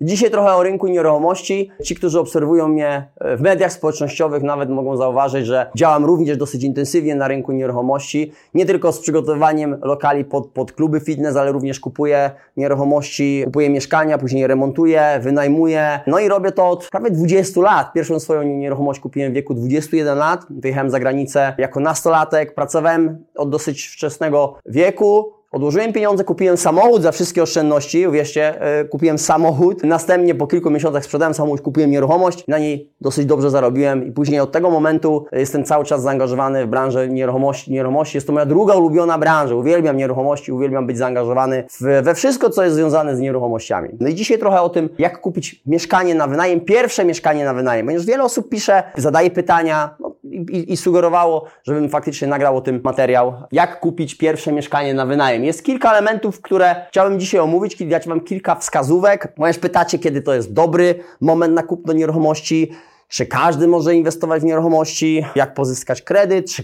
Dzisiaj trochę o rynku nieruchomości. Ci, którzy obserwują mnie w mediach społecznościowych, nawet mogą zauważyć, że działam również dosyć intensywnie na rynku nieruchomości. Nie tylko z przygotowaniem lokali pod, pod kluby fitness, ale również kupuję nieruchomości, kupuję mieszkania, później remontuję, wynajmuję. No i robię to od prawie 20 lat. Pierwszą swoją nieruchomość kupiłem w wieku 21 lat. Wyjechałem za granicę jako nastolatek. Pracowałem od dosyć wczesnego wieku. Odłożyłem pieniądze, kupiłem samochód za wszystkie oszczędności, uwierzcie, yy, kupiłem samochód. Następnie po kilku miesiącach sprzedałem samochód, kupiłem nieruchomość, na niej dosyć dobrze zarobiłem i później od tego momentu jestem cały czas zaangażowany w branżę nieruchomości. nieruchomości. Jest to moja druga ulubiona branża. Uwielbiam nieruchomości, uwielbiam być zaangażowany w, we wszystko, co jest związane z nieruchomościami. No i dzisiaj trochę o tym, jak kupić mieszkanie na wynajem, pierwsze mieszkanie na wynajem. Ponieważ wiele osób pisze, zadaje pytania, i, i, sugerowało, żebym faktycznie nagrał o tym materiał, jak kupić pierwsze mieszkanie na wynajem. Jest kilka elementów, które chciałbym dzisiaj omówić, dać Wam kilka wskazówek. Ponieważ pytacie, kiedy to jest dobry moment na kupno nieruchomości, czy każdy może inwestować w nieruchomości, jak pozyskać kredyt, czy,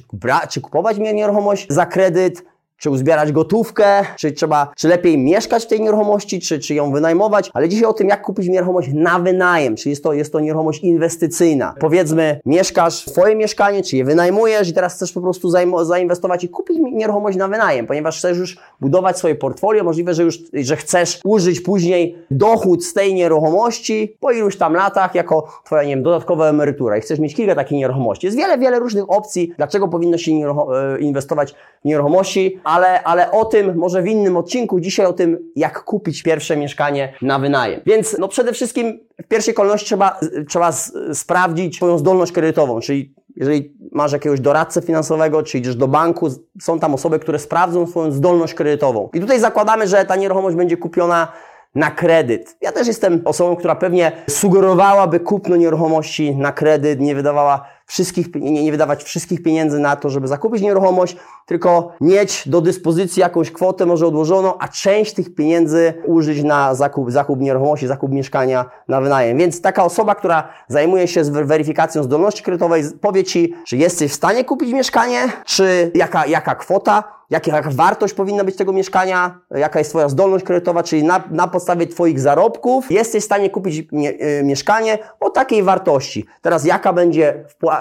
czy kupować nieruchomość za kredyt, czy uzbierać gotówkę, czy trzeba, czy lepiej mieszkać w tej nieruchomości, czy, czy ją wynajmować, ale dzisiaj o tym, jak kupić nieruchomość na wynajem, czy jest to, jest to nieruchomość inwestycyjna. Powiedzmy, mieszkasz w swoje mieszkanie, czy je wynajmujesz i teraz chcesz po prostu zainwestować i kupić nieruchomość na wynajem, ponieważ chcesz już budować swoje portfolio, możliwe, że już, że chcesz użyć później dochód z tej nieruchomości po iluś tam latach jako twoja, nie wiem, dodatkowa emerytura i chcesz mieć kilka takich nieruchomości. Jest wiele, wiele różnych opcji, dlaczego powinno się e, inwestować w nieruchomości, ale, ale o tym może w innym odcinku. Dzisiaj o tym, jak kupić pierwsze mieszkanie na wynajem. Więc no przede wszystkim w pierwszej kolejności trzeba, trzeba sprawdzić swoją zdolność kredytową, czyli jeżeli masz jakiegoś doradcę finansowego, czy idziesz do banku, są tam osoby, które sprawdzą swoją zdolność kredytową. I tutaj zakładamy, że ta nieruchomość będzie kupiona na kredyt. Ja też jestem osobą, która pewnie sugerowałaby kupno nieruchomości na kredyt, nie wydawała wszystkich, nie, nie wydawać wszystkich pieniędzy na to, żeby zakupić nieruchomość, tylko mieć do dyspozycji jakąś kwotę może odłożoną, a część tych pieniędzy użyć na zakup, zakup nieruchomości, zakup mieszkania na wynajem. Więc taka osoba, która zajmuje się weryfikacją zdolności kredytowej, powie Ci, czy jesteś w stanie kupić mieszkanie, czy jaka, jaka kwota, jaka wartość powinna być tego mieszkania, jaka jest Twoja zdolność kredytowa, czyli na, na podstawie Twoich zarobków jesteś w stanie kupić mie, y, mieszkanie o takiej wartości. Teraz jaka będzie wpłata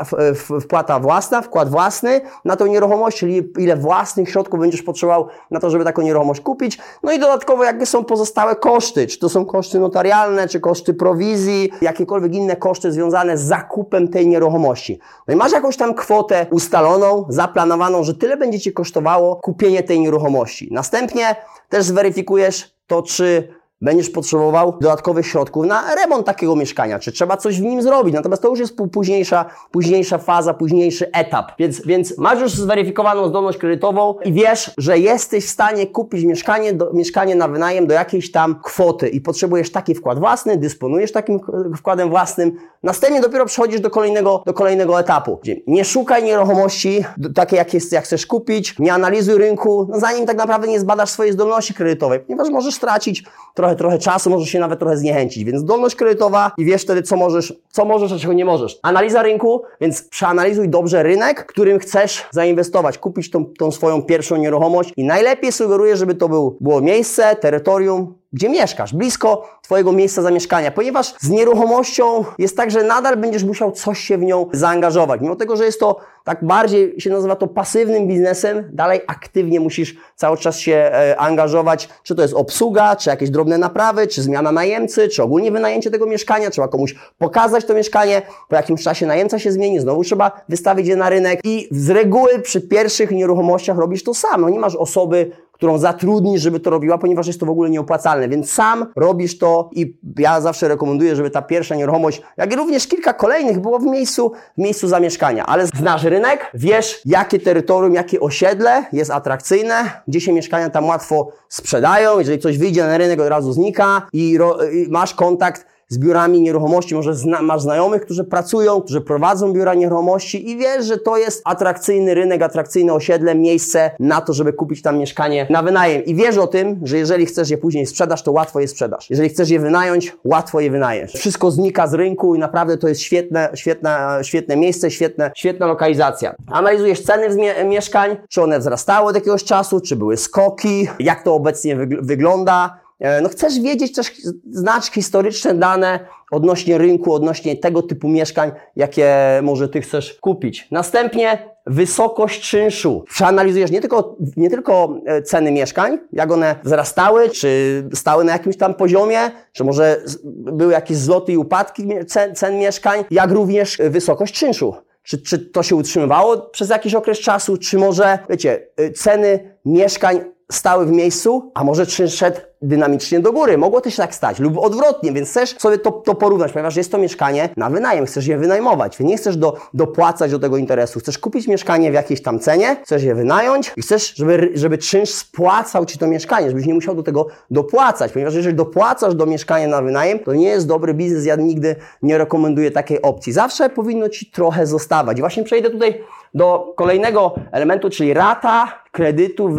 własna, wkład własny na tą nieruchomość, czyli ile własnych środków będziesz potrzebował na to, żeby taką nieruchomość kupić. No i dodatkowo jakie są pozostałe koszty, czy to są koszty notarialne, czy koszty prowizji, jakiekolwiek inne koszty związane z zakupem tej nieruchomości. No i masz jakąś tam kwotę ustaloną, zaplanowaną, że tyle będzie Ci kosztowało kupienie tej nieruchomości. Następnie też zweryfikujesz to, czy będziesz potrzebował dodatkowych środków na remont takiego mieszkania, czy trzeba coś w nim zrobić. Natomiast to już jest późniejsza, późniejsza faza, późniejszy etap. Więc, więc masz już zweryfikowaną zdolność kredytową i wiesz, że jesteś w stanie kupić mieszkanie, do, mieszkanie na wynajem do jakiejś tam kwoty i potrzebujesz taki wkład własny, dysponujesz takim wkładem własnym. Następnie dopiero przechodzisz do kolejnego, do kolejnego etapu. Gdzie nie szukaj nieruchomości takie, jak, jak chcesz kupić, nie analizuj rynku, no zanim tak naprawdę nie zbadasz swojej zdolności kredytowej, ponieważ możesz stracić trochę trochę, trochę czasu, możesz się nawet trochę zniechęcić. Więc zdolność kredytowa i wiesz wtedy, co możesz, co możesz, a czego nie możesz. Analiza rynku, więc przeanalizuj dobrze rynek, którym chcesz zainwestować, kupić tą, tą swoją pierwszą nieruchomość i najlepiej sugeruję, żeby to był, było miejsce, terytorium, gdzie mieszkasz, blisko Twojego miejsca zamieszkania, ponieważ z nieruchomością jest tak, że nadal będziesz musiał coś się w nią zaangażować. Mimo tego, że jest to tak bardziej się nazywa to pasywnym biznesem, dalej aktywnie musisz cały czas się e, angażować, czy to jest obsługa, czy jakieś drobne naprawy, czy zmiana najemcy, czy ogólnie wynajęcie tego mieszkania, trzeba komuś pokazać to mieszkanie, po jakimś czasie najemca się zmieni, znowu trzeba wystawić je na rynek i z reguły przy pierwszych nieruchomościach robisz to sam. No nie masz osoby, którą zatrudnisz, żeby to robiła, ponieważ jest to w ogóle nieopłacalne. Więc sam robisz to i ja zawsze rekomenduję, żeby ta pierwsza nieruchomość, jak i również kilka kolejnych było w miejscu, w miejscu zamieszkania. Ale znasz rynek, wiesz jakie terytorium, jakie osiedle jest atrakcyjne, gdzie się mieszkania tam łatwo sprzedają, jeżeli coś wyjdzie na rynek od razu znika i, i masz kontakt z biurami nieruchomości, może zna, masz znajomych, którzy pracują, którzy prowadzą biura nieruchomości i wiesz, że to jest atrakcyjny rynek, atrakcyjne osiedle, miejsce na to, żeby kupić tam mieszkanie na wynajem. I wiesz o tym, że jeżeli chcesz je później sprzedasz, to łatwo je sprzedasz. Jeżeli chcesz je wynająć, łatwo je wynajesz. Wszystko znika z rynku i naprawdę to jest świetne, świetne, świetne miejsce, świetne, świetna lokalizacja. Analizujesz ceny mieszkań, czy one wzrastały od jakiegoś czasu, czy były skoki, jak to obecnie wygląda, e, no chcesz wiedzieć też, znać historyczne dane odnośnie rynku, odnośnie tego typu mieszkań, jakie może Ty chcesz kupić. Następnie wysokość czynszu. Przeanalizujesz nie tylko, nie tylko e, ceny mieszkań, jak one wzrastały, czy stały na jakimś tam poziomie, czy może były jakieś zloty i upadki cen, cen mieszkań, jak również wysokość czynszu. Czy, czy to się utrzymywało przez jakiś okres czasu, czy może, wiecie, e, ceny mieszkań stały w miejscu, a może czynsz szedł dynamicznie do góry. Mogło też tak stać lub odwrotnie, więc chcesz sobie to, to porównać, ponieważ jest to mieszkanie na wynajem, chcesz je wynajmować, więc nie chcesz do, dopłacać do tego interesu. Chcesz kupić mieszkanie w jakiejś tam cenie, chcesz je wynająć i chcesz, żeby, żeby czynsz spłacał Ci to mieszkanie, żebyś nie musiał do tego dopłacać, ponieważ jeżeli dopłacasz do mieszkania na wynajem, to nie jest dobry biznes, ja nigdy nie rekomenduję takiej opcji. Zawsze powinno Ci trochę zostawać. I właśnie przejdę tutaj do kolejnego elementu, czyli rata kredytu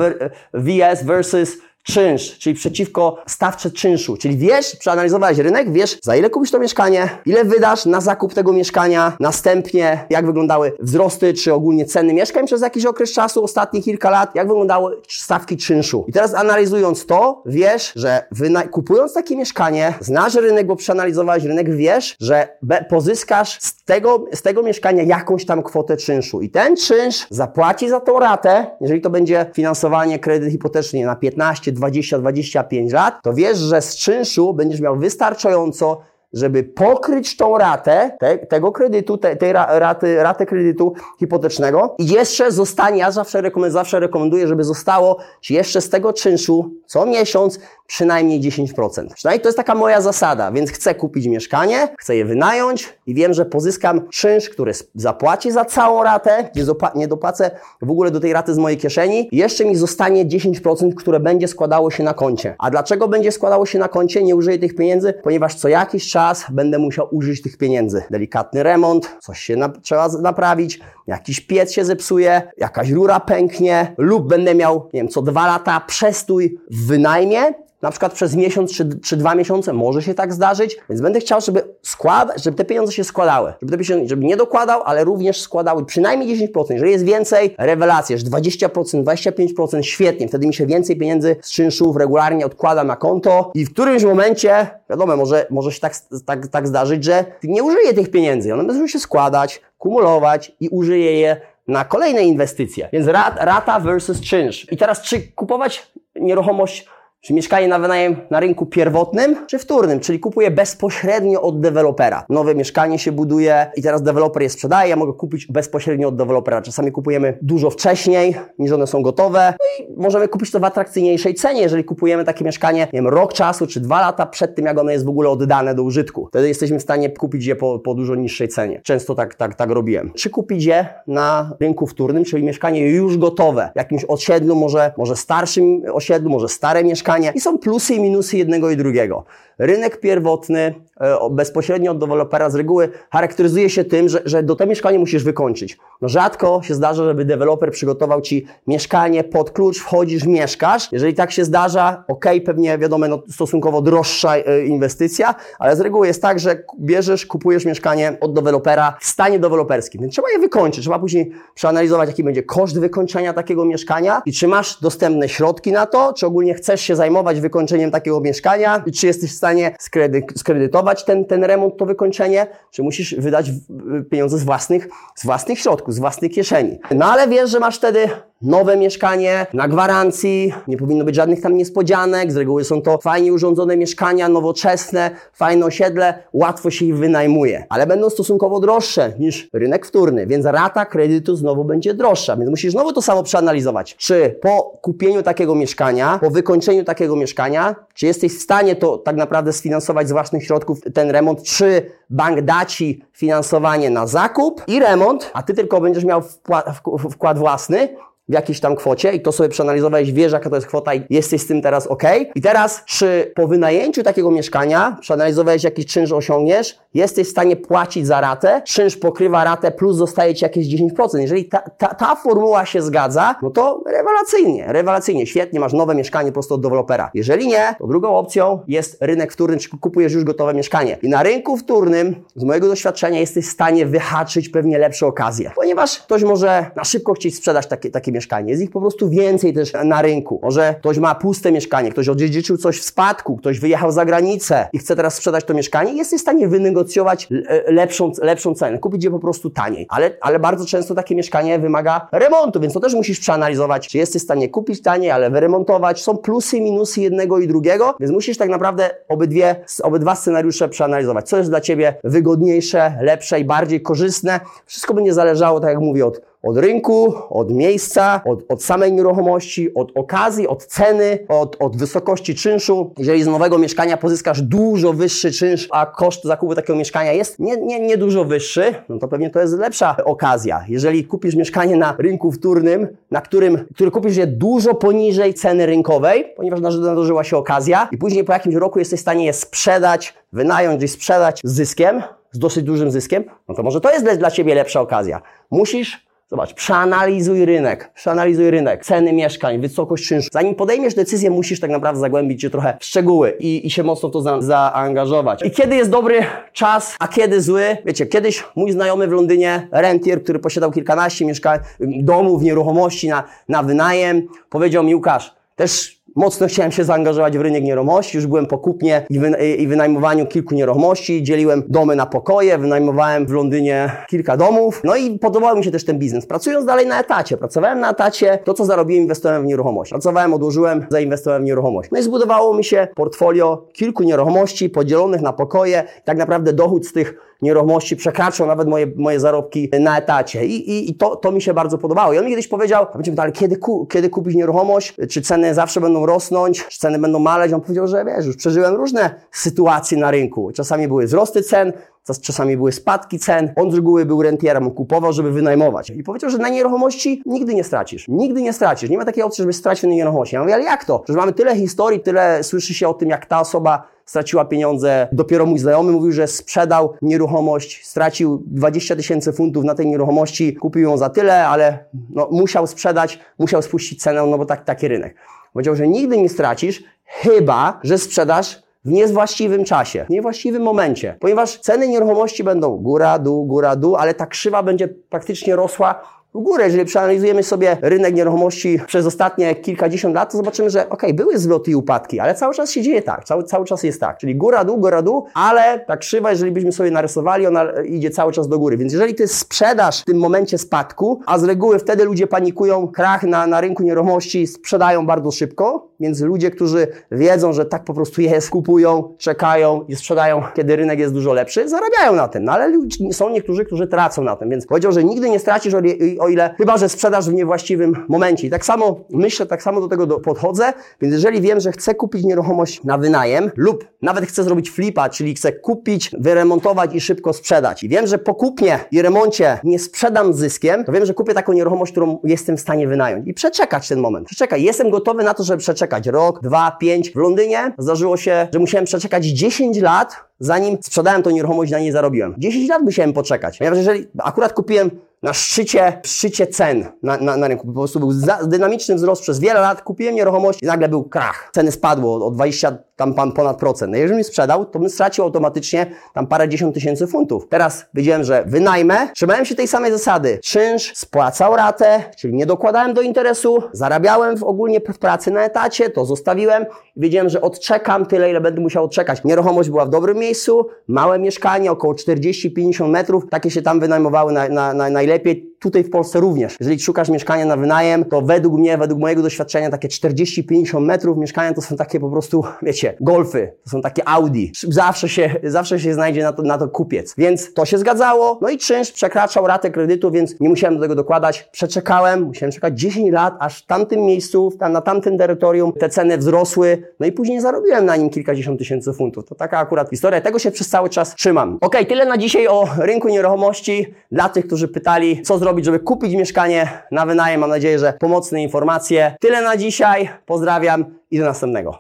VS versus czynsz, czyli przeciwko stawce czynszu. Czyli wiesz, przeanalizowałeś rynek, wiesz za ile kupisz to mieszkanie, ile wydasz na zakup tego mieszkania, następnie jak wyglądały wzrosty, czy ogólnie ceny mieszkań przez jakiś okres czasu, ostatnie kilka lat, jak wyglądały stawki czynszu. I teraz analizując to, wiesz, że kupując takie mieszkanie, znasz rynek, bo przeanalizowałeś rynek, wiesz, że pozyskasz z tego, z tego mieszkania jakąś tam kwotę czynszu. I ten czynsz zapłaci za tą ratę, jeżeli to będzie finansowanie kredyt hipoteczny na 15, 20-25 lat, to wiesz, że z czynszu będziesz miał wystarczająco żeby pokryć tą ratę te, tego kredytu, te, tej raty, ratę kredytu hipotecznego i jeszcze zostanie, ja zawsze rekomenduję, zawsze rekomenduję, żeby zostało jeszcze z tego czynszu co miesiąc przynajmniej 10%. Przynajmniej to jest taka moja zasada, więc chcę kupić mieszkanie, chcę je wynająć i wiem, że pozyskam czynsz, który zapłaci za całą ratę, nie, nie dopłacę w ogóle do tej raty z mojej kieszeni jeszcze mi zostanie 10%, które będzie składało się na koncie. A dlaczego będzie składało się na koncie? Nie użyję tych pieniędzy, ponieważ co jakiś czas czas będę musiał użyć tych pieniędzy. Delikatny remont, coś się na, trzeba naprawić, jakiś piec się zepsuje, jakaś rura pęknie lub będę miał, nie wiem, co dwa lata przestój w wynajmie na przykład przez miesiąc czy, czy dwa miesiące może się tak zdarzyć, więc będę chciał, żeby składać, żeby te pieniądze się składały, żeby, te pieniądze, żeby nie dokładał, ale również składały przynajmniej 10%. Jeżeli jest więcej, rewelacje, że 20%, 25%, świetnie, wtedy mi się więcej pieniędzy z czynszów regularnie odkłada na konto i w którymś momencie, wiadomo, może, może się tak, tak, tak zdarzyć, że nie użyję tych pieniędzy, one będą się składać, kumulować i użyję je na kolejne inwestycje. Więc rat, rata versus czynsz. I teraz czy kupować nieruchomość czy mieszkanie na wynajem na rynku pierwotnym, czy wtórnym, czyli kupuję bezpośrednio od dewelopera. Nowe mieszkanie się buduje i teraz deweloper je sprzedaje, ja mogę kupić bezpośrednio od dewelopera. Czasami kupujemy dużo wcześniej, niż one są gotowe no i możemy kupić to w atrakcyjniejszej cenie, jeżeli kupujemy takie mieszkanie, nie wiem, rok czasu, czy dwa lata przed tym, jak ono jest w ogóle oddane do użytku. Wtedy jesteśmy w stanie kupić je po, po dużo niższej cenie. Często tak, tak, tak robiłem. Czy kupić je na rynku wtórnym, czyli mieszkanie już gotowe, w jakimś osiedlu, może, może starszym osiedlu, może stare mieszkanie, i są plusy i minusy jednego i drugiego. Rynek pierwotny bezpośrednio od dewelopera z reguły charakteryzuje się tym, że, że do tego mieszkania musisz wykończyć. No rzadko się zdarza, żeby deweloper przygotował Ci mieszkanie pod klucz, wchodzisz, mieszkasz. Jeżeli tak się zdarza, ok, pewnie wiadomo, no, stosunkowo droższa e, inwestycja, ale z reguły jest tak, że bierzesz, kupujesz mieszkanie od dewelopera w stanie deweloperskim. Więc trzeba je wykończyć, trzeba później przeanalizować, jaki będzie koszt wykończenia takiego mieszkania i czy masz dostępne środki na to, czy ogólnie chcesz się zajmować wykończeniem takiego mieszkania i czy jesteś w stanie skredy ten, ten remont, to wykończenie, czy musisz wydać pieniądze z własnych, z własnych środków, z własnej kieszeni. No ale wiesz, że masz wtedy nowe mieszkanie na gwarancji, nie powinno być żadnych tam niespodzianek, z reguły są to fajnie urządzone mieszkania, nowoczesne, fajne osiedle, łatwo się ich wynajmuje, ale będą stosunkowo droższe niż rynek wtórny, więc rata kredytu znowu będzie droższa, więc musisz znowu to samo przeanalizować. Czy po kupieniu takiego mieszkania, po wykończeniu takiego mieszkania, czy jesteś w stanie to tak naprawdę sfinansować z własnych środków ten remont, czy bank da Ci finansowanie na zakup i remont, a Ty tylko będziesz miał wkład, wkład własny, w jakiejś tam kwocie i to sobie przeanalizowałeś, wiesz jaka to jest kwota i jesteś z tym teraz ok. I teraz, czy po wynajęciu takiego mieszkania przeanalizowałeś jaki czynsz osiągniesz, jesteś w stanie płacić za ratę, czynsz pokrywa ratę plus zostaje Ci jakieś 10%. Jeżeli ta, ta, ta formuła się zgadza, no to rewelacyjnie, rewelacyjnie, świetnie, masz nowe mieszkanie prosto od dewelopera. Jeżeli nie, to drugą opcją jest rynek wtórny, czy kupujesz już gotowe mieszkanie. I na rynku wtórnym, z mojego doświadczenia, jesteś w stanie wyhaczyć pewnie lepsze okazje, ponieważ ktoś może na szybko chcieć sprzedać takie, takie mieszkanie. Jest ich po prostu więcej też na rynku. Może ktoś ma puste mieszkanie, ktoś odziedziczył coś w spadku, ktoś wyjechał za granicę i chce teraz sprzedać to mieszkanie, jest w stanie wynegocjować e, lepszą, lepszą cenę, kupić je po prostu taniej. Ale, ale bardzo często takie mieszkanie wymaga remontu, więc to też musisz przeanalizować, czy jesteś w stanie kupić taniej, ale wyremontować. Są plusy i minusy jednego i drugiego, więc musisz tak naprawdę obydwie, obydwa scenariusze przeanalizować. Co jest dla Ciebie wygodniejsze, lepsze i bardziej korzystne. Wszystko będzie zależało, tak jak mówię, od od rynku, od miejsca, od, od samej nieruchomości, od okazji, od ceny, od, od wysokości czynszu. Jeżeli z nowego mieszkania pozyskasz dużo wyższy czynsz, a koszt zakupu takiego mieszkania jest nie, nie, nie dużo wyższy, no to pewnie to jest lepsza okazja. Jeżeli kupisz mieszkanie na rynku wtórnym, na którym, który kupisz je dużo poniżej ceny rynkowej, ponieważ nadarzyła się okazja i później po jakimś roku jesteś w stanie je sprzedać, wynająć i sprzedać z zyskiem, z dosyć dużym zyskiem, no to może to jest dla Ciebie lepsza okazja. Musisz Zobacz, przeanalizuj rynek, przeanalizuj rynek, ceny mieszkań, wysokość czynszu. Zanim podejmiesz decyzję, musisz tak naprawdę zagłębić się trochę w szczegóły i, i się mocno to za, zaangażować. I kiedy jest dobry czas, a kiedy zły? Wiecie, kiedyś mój znajomy w Londynie, rentier, który posiadał kilkanaście mieszkań, domów, nieruchomości na, na wynajem, powiedział mi, Łukasz, też Mocno chciałem się zaangażować w rynek nieruchomości, już byłem po kupnie i, i wynajmowaniu kilku nieruchomości, dzieliłem domy na pokoje, wynajmowałem w Londynie kilka domów, no i podobał mi się też ten biznes. Pracując dalej na etacie, pracowałem na etacie, to co zarobiłem inwestowałem w nieruchomość. Pracowałem, odłożyłem, zainwestowałem w nieruchomość. No i zbudowało mi się portfolio kilku nieruchomości podzielonych na pokoje, tak naprawdę dochód z tych nieruchomości przekraczał nawet moje, moje zarobki na etacie. I, i, i to, to mi się bardzo podobało. I on mi kiedyś powiedział, ale kiedy, ku, kiedy kupić nieruchomość? Czy ceny zawsze będą rosnąć? Czy ceny będą maleć? On powiedział, że wiesz, już przeżyłem różne sytuacje na rynku. Czasami były wzrosty cen, czasami były spadki cen. On z reguły był rentierem, kupował, żeby wynajmować. I powiedział, że na nieruchomości nigdy nie stracisz. Nigdy nie stracisz. Nie ma takiej opcji, żeby stracić na nieruchomości. Ja mówię, ale jak to? Przecież mamy tyle historii, tyle słyszy się o tym, jak ta osoba straciła pieniądze. Dopiero mój znajomy mówił, że sprzedał nieruchomość, stracił 20 tysięcy funtów na tej nieruchomości, kupił ją za tyle, ale no, musiał sprzedać, musiał spuścić cenę, no bo tak, taki rynek. Powiedział, że nigdy nie stracisz, chyba, że sprzedasz w niewłaściwym czasie, w niewłaściwym momencie, ponieważ ceny nieruchomości będą góra, dół, góra, dół, ale ta krzywa będzie praktycznie rosła w górę. Jeżeli przeanalizujemy sobie rynek nieruchomości przez ostatnie kilkadziesiąt lat, to zobaczymy, że ok, były zloty i upadki, ale cały czas się dzieje tak, cały, cały czas jest tak. Czyli góra, dół, góra, dół, ale ta krzywa, jeżeli byśmy sobie narysowali, ona idzie cały czas do góry. Więc jeżeli ty sprzedasz w tym momencie spadku, a z reguły wtedy ludzie panikują, krach na, na rynku nieruchomości sprzedają bardzo szybko, więc ludzie, którzy wiedzą, że tak po prostu jest, kupują, czekają i sprzedają, kiedy rynek jest dużo lepszy, zarabiają na tym. No ale są niektórzy, którzy tracą na tym. Więc powiedział, że nigdy nie stracisz, o ile, chyba że sprzedasz w niewłaściwym momencie. I tak samo myślę, tak samo do tego do, podchodzę. Więc jeżeli wiem, że chcę kupić nieruchomość na wynajem lub nawet chcę zrobić flipa, czyli chcę kupić, wyremontować i szybko sprzedać. I wiem, że po kupnie i remoncie nie sprzedam zyskiem, to wiem, że kupię taką nieruchomość, którą jestem w stanie wynająć. I przeczekać ten moment. Przeczekaj. Jestem gotowy na to, żeby przeczekać rok, dwa, pięć. W Londynie zdarzyło się, że musiałem przeczekać 10 lat, zanim sprzedałem tą nieruchomość, na niej zarobiłem. 10 lat musiałem poczekać. Ponieważ jeżeli akurat kupiłem na szczycie, szczycie cen na, na, na rynku. Po prostu był za, dynamiczny wzrost przez wiele lat. Kupiłem nieruchomość i nagle był krach. Ceny spadło o 20 tam pan ponad procent. No jeżeli mi sprzedał, to bym stracił automatycznie tam parę dziesiąt tysięcy funtów. Teraz wiedziałem, że wynajmę, trzymałem się tej samej zasady. Czynsz spłacał ratę, czyli nie dokładałem do interesu, zarabiałem w, ogólnie w pracy na etacie, to zostawiłem wiedziałem, że odczekam tyle, ile będę musiał odczekać. Nieruchomość była w dobrym miejscu, małe mieszkanie, około 40-50 metrów, takie się tam wynajmowały na, na, na najlepiej tutaj w Polsce również. Jeżeli szukasz mieszkania na wynajem, to według mnie, według mojego doświadczenia, takie 40-50 metrów mieszkania to są takie po prostu, wiecie, golfy, to są takie Audi. Zawsze się, zawsze się znajdzie na to, na to kupiec. Więc to się zgadzało. No i czynsz przekraczał ratę kredytu, więc nie musiałem do tego dokładać. Przeczekałem, musiałem czekać 10 lat, aż w tamtym miejscu, na tamtym terytorium te ceny wzrosły. No i później zarobiłem na nim kilkadziesiąt tysięcy funtów. To taka akurat historia. Tego się przez cały czas trzymam. Ok, tyle na dzisiaj o rynku nieruchomości. Dla tych, którzy pytali, co zrobić żeby kupić mieszkanie na wynajem. Mam nadzieję, że pomocne informacje. Tyle na dzisiaj. Pozdrawiam i do następnego.